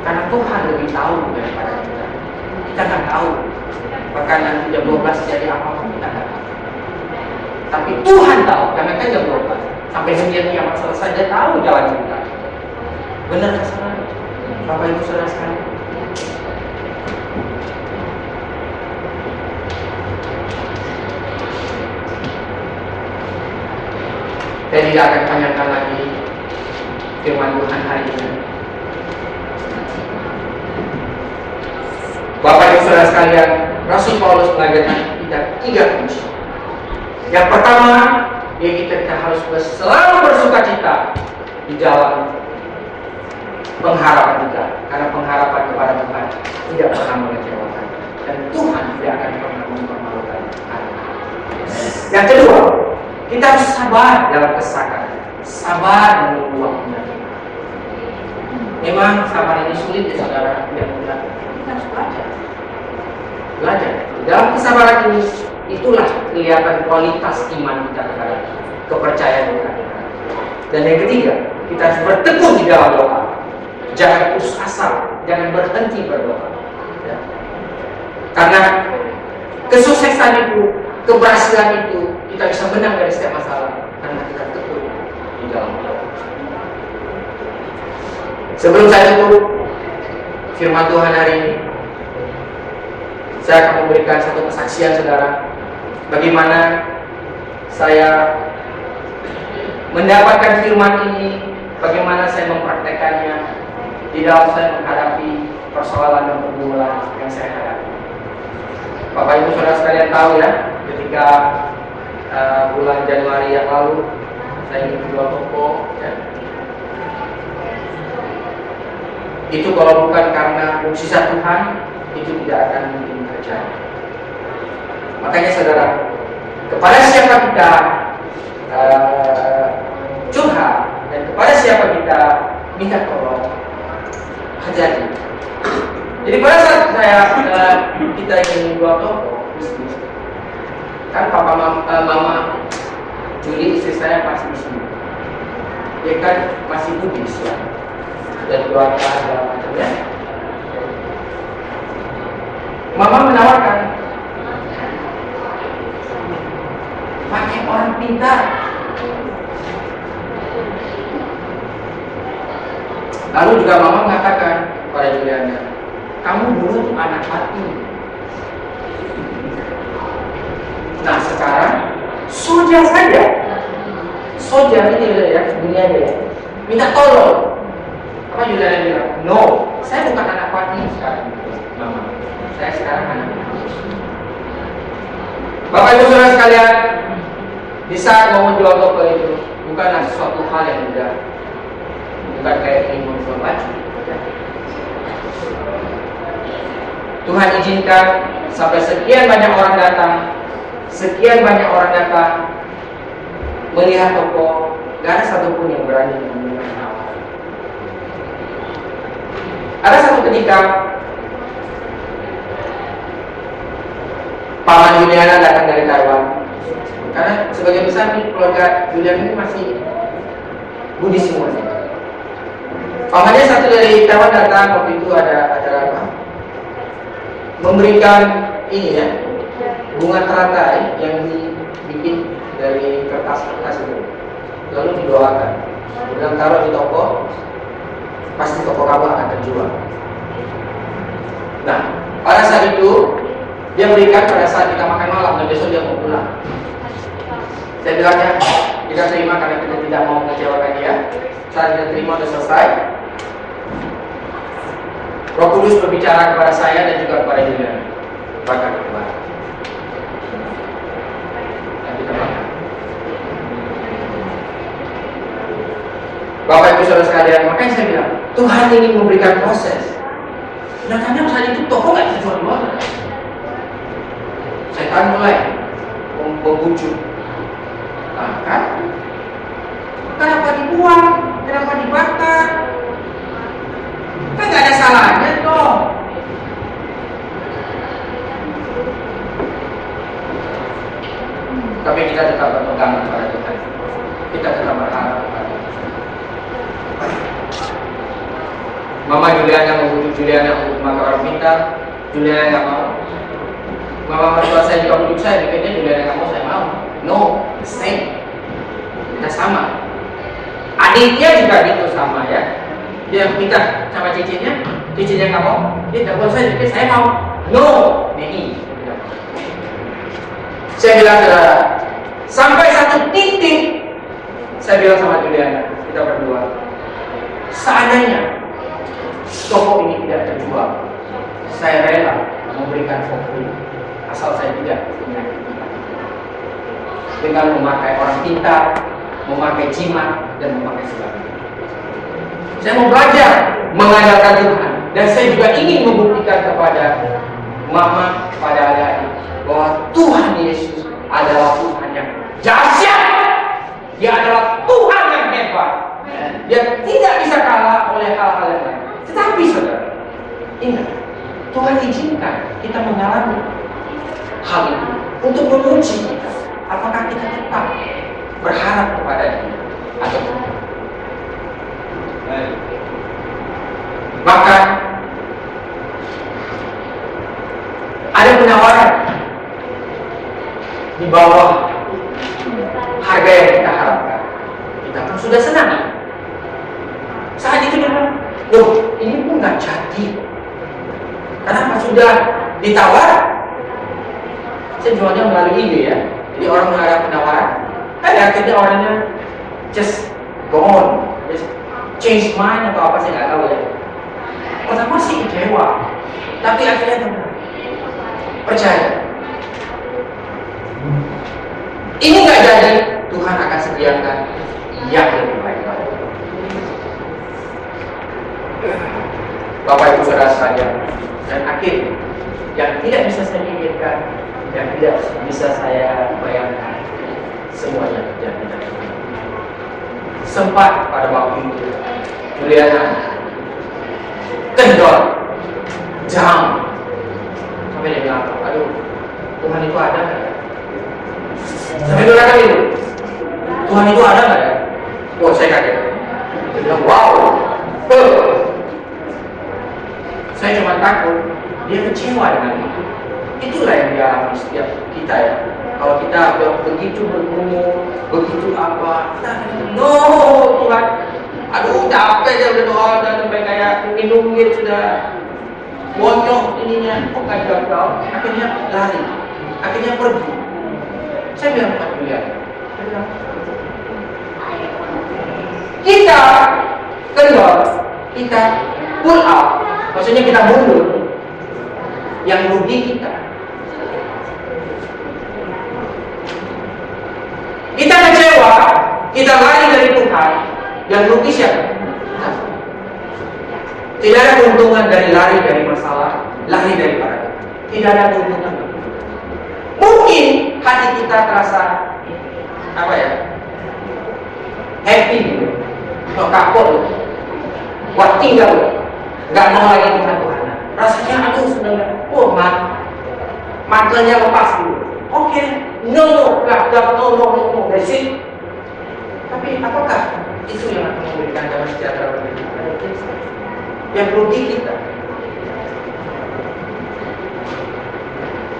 Karena Tuhan lebih tahu daripada kita. Kita nggak tahu. Bahkan nanti jam 12 jadi apa pun kita nggak tahu. Tapi Tuhan tahu, karena kan jam 12 Sampai dunia kiamat selesai, dia tahu jalan kita. Benar kan saudara? Bapak Ibu Saudara sekalian? Saya tidak akan tanyakan lagi firman Tuhan hari ini. Bapak Ibu Saudara sekalian, Rasul Paulus mengajarkan kita tiga kunci yang pertama, ya kita, harus selalu bersuka cita di dalam pengharapan kita. Karena pengharapan kepada Tuhan tidak pernah mengecewakan. Dan Tuhan tidak akan pernah mempermalukan Yang kedua, kita harus sabar dalam kesakan. Sabar menunggu waktunya. Memang sabar ini sulit ya saudara, tidak mudah. Kita harus belajar. Belajar. Dalam kesabaran ini itulah kelihatan kualitas iman kita kepada kepercayaan kita dan yang ketiga kita harus bertekun di dalam doa. Jangan putus asa jangan berhenti berdoa. Ya. karena kesuksesan itu keberhasilan itu kita bisa menang dari setiap masalah karena kita tekun di dalam doa. Sebelum saya tutup firman Tuhan hari ini, saya akan memberikan satu kesaksian saudara bagaimana saya mendapatkan firman ini, bagaimana saya mempraktekannya di dalam saya menghadapi persoalan dan pergumulan yang saya hadapi. Bapak Ibu Saudara sekalian tahu ya, ketika uh, bulan Januari yang lalu saya ingin menjual toko, ya. itu kalau bukan karena mukjizat Tuhan, itu tidak akan mungkin terjadi. Makanya saudara, kepada siapa kita uh, curhat dan kepada siapa kita minta tolong, terjadi. Jadi pada saat saya uh, kita ingin membuat toko bisnis, kan papa mama, uh, mama Juli istri saya masih di sini. Dia kan masih Buddhis ya, sudah keluarga segala macamnya. Mama menawarkan pakai orang pintar. Lalu juga mama mengatakan pada Juliana, kamu dulu anak hati. Nah sekarang soja saja, soja ini ya dunia ya, minta tolong. Apa Juliana bilang? No, saya bukan anak hati sekarang, mama. Saya sekarang anak hati. Bapak ibu saudara sekalian, di saat mau menjual toko itu bukanlah sesuatu hal yang mudah, bukan kayak ingin menjual baju. Tuhan izinkan sampai sekian banyak orang datang, sekian banyak orang datang melihat toko, gak ada satupun yang berani awal. Ada satu ketika Paman Juliana datang dari Taiwan karena sebagian besar nih keluarga Julian ini masih Buddhis semuanya. Pamannya satu dari Taiwan datang waktu itu ada acara apa? Memberikan ini ya bunga teratai yang dibikin dari kertas-kertas itu lalu didoakan bilang taruh di toko pasti toko kamu akan terjual nah pada saat itu dia berikan pada saat kita makan malam dan besok dia mau pulang. Saya bilangnya kita terima karena kita tidak mau mengecewakan dia. Saat kita terima sudah selesai. Roh Kudus berbicara kepada saya dan juga kepada Julian bahkan kepada yang kita makan. Bapak Ibu Saudara sekalian, makanya saya bilang Tuhan ingin memberikan proses. Dan kadang saat itu toko nggak jual jual. Setan mulai membujuk. Nah, kan? Kenapa dibuang? Kenapa dibakar? Kan nggak ada salahnya dong. Tapi kita tetap berpegang kepada Tuhan. Kita tetap berharap kepada. Mama Juliana membujuk Juliana untuk makan orang pintar Juliana nggak mau Mama mertua saya juga bujuk saya Dikitnya Juliana nggak mau, saya mau. No, the same. Kita sama. Adiknya juga gitu sama ya. Dia minta sama cicinya Cicinya nggak mau. Dia tidak buat saya, jadi saya mau. No, Neni. Saya bilang ke Sampai satu titik Saya bilang sama Juliana Kita berdua Seandainya toko ini tidak terjual, saya rela memberikan fokus asal saya tidak dengan memakai orang pintar, memakai jimat dan memakai sebagainya. Saya mau belajar mengandalkan Tuhan dan saya juga ingin membuktikan kepada mama, kepada adik-adik bahwa Tuhan Yesus adalah Tuhan yang dahsyat. Dia adalah Tuhan yang hebat. Dia tidak bisa kalah oleh hal-hal yang lain. Tetapi saudara, ingat, Tuhan izinkan kita mengalami hal itu untuk menguji kita. Apakah kita tetap berharap kepada Dia atau tidak? Bahkan ada penawaran di bawah harga yang kita harapkan. Kita pun sudah senang. Saat itu dia bilang, Loh, ini pun nggak jadi. Kenapa sudah ditawar? Saya jualnya melalui ide ya. Jadi orang menghadap penawaran, eh akhirnya orangnya just go on, just change mind atau apa saya nggak tahu ya. Pertama sih kecewa, tapi akhirnya benar. Percaya. Ini nggak jadi, Tuhan akan sediakan yang lebih baik lagi. Bapak Ibu Saudara sekalian, dan akhir yang tidak bisa saya pikirkan, yang tidak bisa saya bayangkan, semuanya terjadi. Sempat pada waktu itu melihat kendor, jam, sampai dia bilang, aduh, Tuhan itu ada nggak ya? Sampai dia kata itu, Tuhan itu ada nggak ya? Wah, saya kaget. Dia bilang, wow, saya cuma takut dia kecewa dengan. Itulah yang dialami setiap kita ya. Kalau kita begitu bergumul, begitu apa, kita no Tuhan, aduh capek dia udah doa udah sampai kayak minum gitu sudah bonyok ininya, kok nggak jawab akhirnya lari, akhirnya pergi. Saya bilang Pak bilang, kita kendor, kita pull out, maksudnya kita mundur, yang rugi kita. Kita kecewa, kita lari dari Tuhan, yang rugi siapa? Tidak ada keuntungan dari lari dari masalah, lari dari para Tidak ada keuntungan. Mungkin hati kita terasa apa ya? Happy. Nggak kapok. Wah tinggal. Nggak mau lagi Tuhan Tuhan. Rasanya aduh sebenarnya, oh mat, mantelnya lepas dulu. Oke, no, no, gak, gak, no, no, no, no. Tapi apakah itu yang akan memberikan damai sejahtera bagi kita? Yang rugi kita.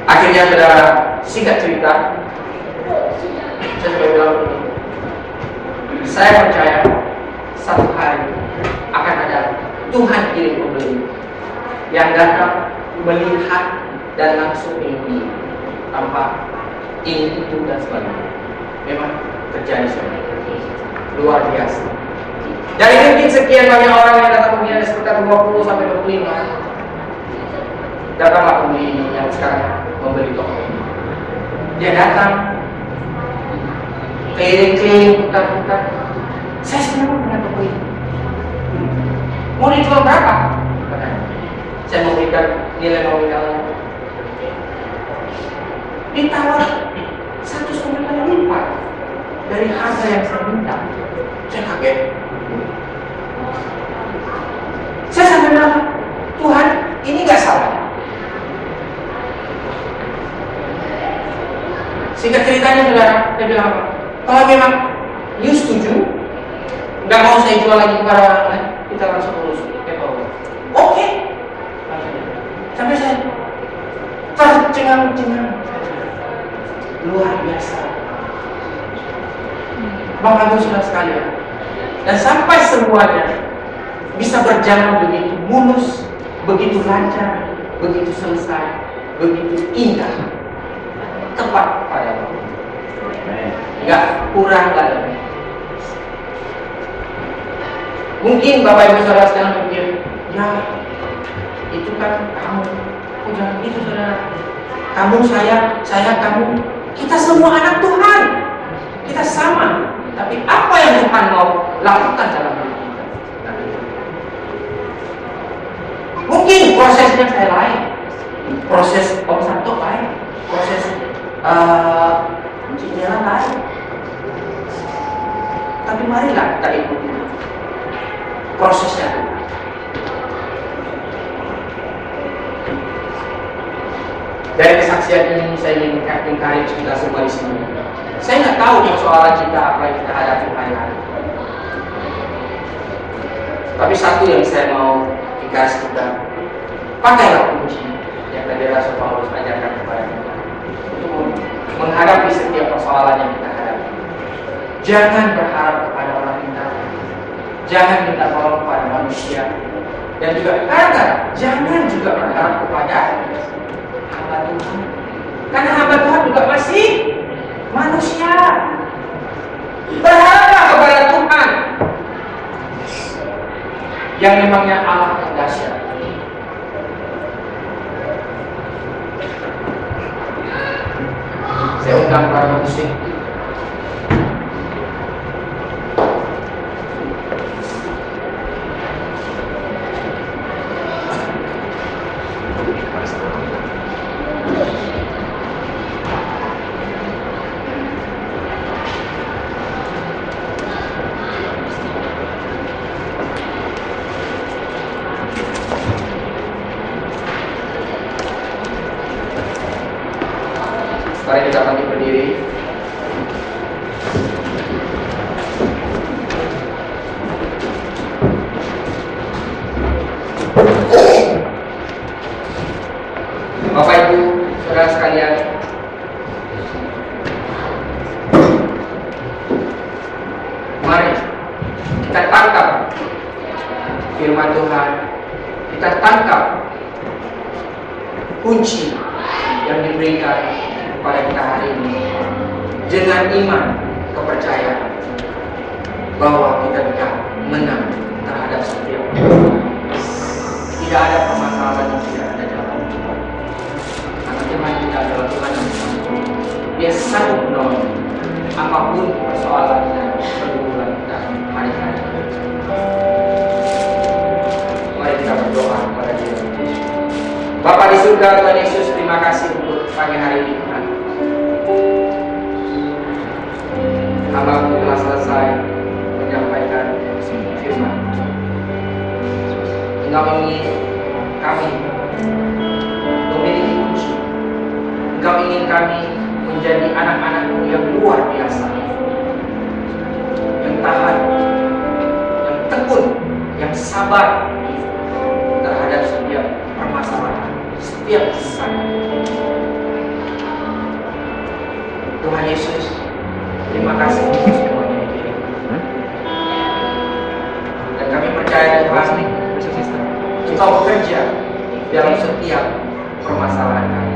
Akhirnya saudara singkat cerita, saya bilang begini. Saya percaya satu hari akan ada Tuhan kirim pembeli yang datang melihat dan langsung ini tanpa itu dan sebagainya. Memang terjadi semua luar biasa. Dari mungkin sekian banyak orang yang datang mungkin ada sekitar 20 sampai 25 Datanglah ini yang sekarang membeli toko. Dia datang keliling-keliling putar-putar. Saya sebenarnya punya toko ini. Mau dijual berapa? Saya memberikan nilai nominalnya. Ditawar satu setengah kali lipat dari harga yang saya minta. Saya kaget. Saya sampai bilang, Tuhan, ini nggak salah. Singkat ceritanya saudara, saya bilang apa? Kalau memang you setuju, nggak mau saya jual lagi kepada orang lain, kita langsung urus paperwork. Oke. Sampai saya tercengang-cengang. Luar biasa. Bapak Ibu sudah sekalian. Dan sampai semuanya bisa berjalan begitu mulus, begitu lancar, begitu selesai, begitu indah. Tepat pada waktu. Enggak kurang lagi. Mungkin Bapak Ibu Saudara sekarang berpikir, ya itu kan kamu, oh jangan saudara. Kamu saya, saya kamu, kita semua anak Tuhan. Kita sama. Tapi apa yang Tuhan mau lakukan dalam hidup kita? Mungkin prosesnya saya lain. Proses Om Santo lain. Proses uh, lain. Tapi marilah kita ikuti prosesnya Tuhan. Dari kesaksian ini saya ingin encourage kita semua di sini. Saya nggak tahu persoalan kita apa yang kita hadapi hari-hari. Tapi satu yang saya mau encourage kita, pakailah kunci yang tadi Rasul Paulus ajarkan kepada kita untuk menghadapi setiap persoalan yang kita hadapi. Jangan berharap kepada orang kita. Jangan minta tolong kepada manusia. Dan juga kata jangan juga berharap kepada. Karena hamba Tuhan juga masih manusia. Berharaplah kepada Tuhan yang memangnya Allah yang dahsyat. Saya undang para musik Mari kita bangkit berdiri. Bapak Ibu, saudara sekalian, mari kita tangkap firman Tuhan, kita tangkap kunci yang diberikan kepada kita hari ini dengan iman kepercayaan bahwa kita bisa menang terhadap setiap tidak ada permasalahan yang tidak ada jalan karena Tuhan kita adalah Tuhan yang sanggup dia sanggup menolong apa pun persoalan dan pergumulan kita hari-hari mari kita berdoa kepada dia. Bapak di surga Tuhan Yesus terima kasih untuk pagi hari ini Tuhan. Hambamu telah selesai menyampaikan firman. Engkau ingin kami. Memiliki kunci. Engkau ingin kami menjadi anak-anakmu yang luar biasa. Yang tahan Yang tekun Yang sabar Terhadap setiap permasalahan Setiap kesan Tuhan Yesus Terima kasih untuk semuanya. Dan kami percaya Tuhan Engkau bekerja dalam setiap permasalahan kami.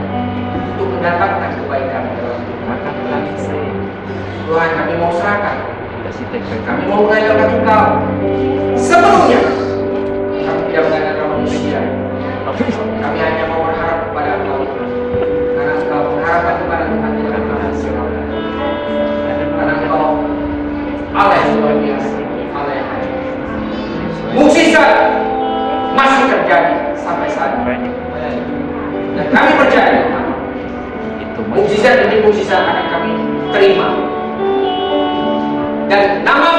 Untuk mendatangkan kami mau mengandalkan Engkau sepenuhnya kami tidak mengandalkan manusia kami hanya mau berharap kepada Engkau. Karena Engkau pengharapan kepada Tuhan tidak akan berhasil karena Engkau Allah yang luar biasa Allah yang mukjizat masih terjadi sampai saat ini. Dan kami percaya Tuhan mukjizat. demi mukjizat akan kami terima dan namamu